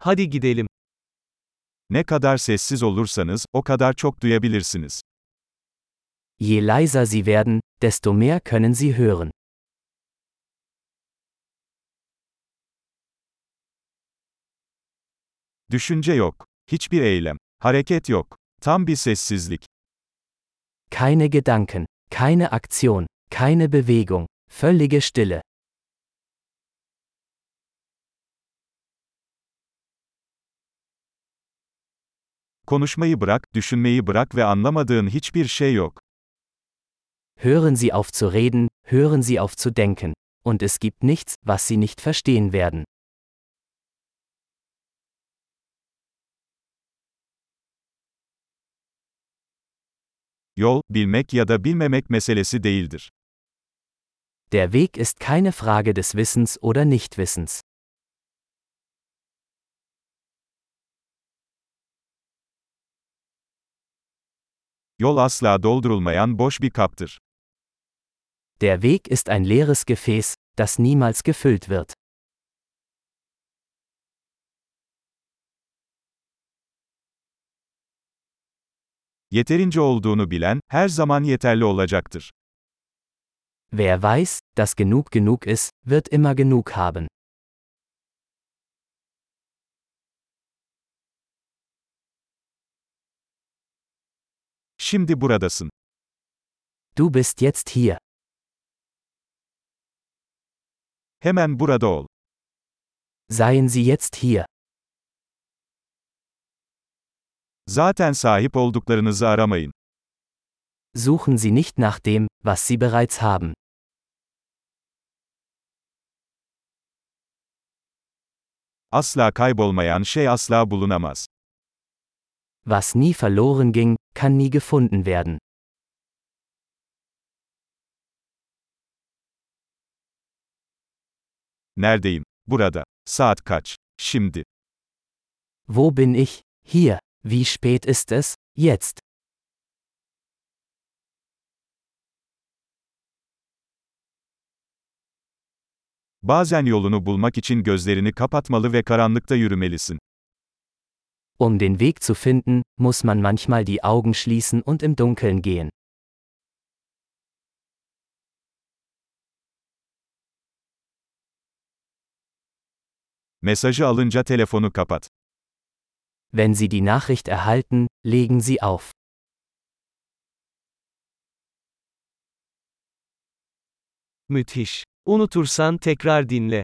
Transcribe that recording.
Hadi gidelim. Ne kadar sessiz olursanız, o kadar çok duyabilirsiniz. Je leiser Sie werden, desto mehr können Sie hören. Düşünce yok. Hiçbir eylem. Hareket yok. Tam bir sessizlik. Keine Gedanken, keine Aktion, keine Bewegung, völlige Stille. Konuşmayı bırak, düşünmeyi bırak ve anlamadığın hiçbir şey yok. Hören Sie auf zu reden, hören Sie auf zu denken. Und es gibt nichts, was Sie nicht verstehen werden. Yol, bilmek ya da bilmemek meselesi değildir. Der Weg ist keine Frage des Wissens oder Nichtwissens. Yol asla doldurulmayan boş bir kaptır. Der Weg ist ein leeres Gefäß, das niemals gefüllt wird. Yeterince olduğunu bilen, her zaman yeterli olacaktır. Wer weiß, dass genug genug ist, wird immer genug haben. Şimdi buradasın. Du bist jetzt hier. Hemen burada ol. Seien Sie jetzt hier. Zaten sahip olduklarınızı aramayın. Suchen Sie nicht nach dem, was Sie bereits haben. Asla kaybolmayan şey asla bulunamaz. Was nie verloren ging, kann nie gefunden werden. Neredeyim? Burada. Saat kaç? Şimdi. Wo bin ich? Hier. Wie spät ist es? Jetzt. Bazen yolunu bulmak için gözlerini kapatmalı ve karanlıkta yürümelisin. Um den Weg zu finden, muss man manchmal die Augen schließen und im Dunkeln gehen. Mesajı alınca telefonu kapat. Wenn Sie die Nachricht erhalten, legen Sie auf. Müthiş. Unutursan tekrar dinle.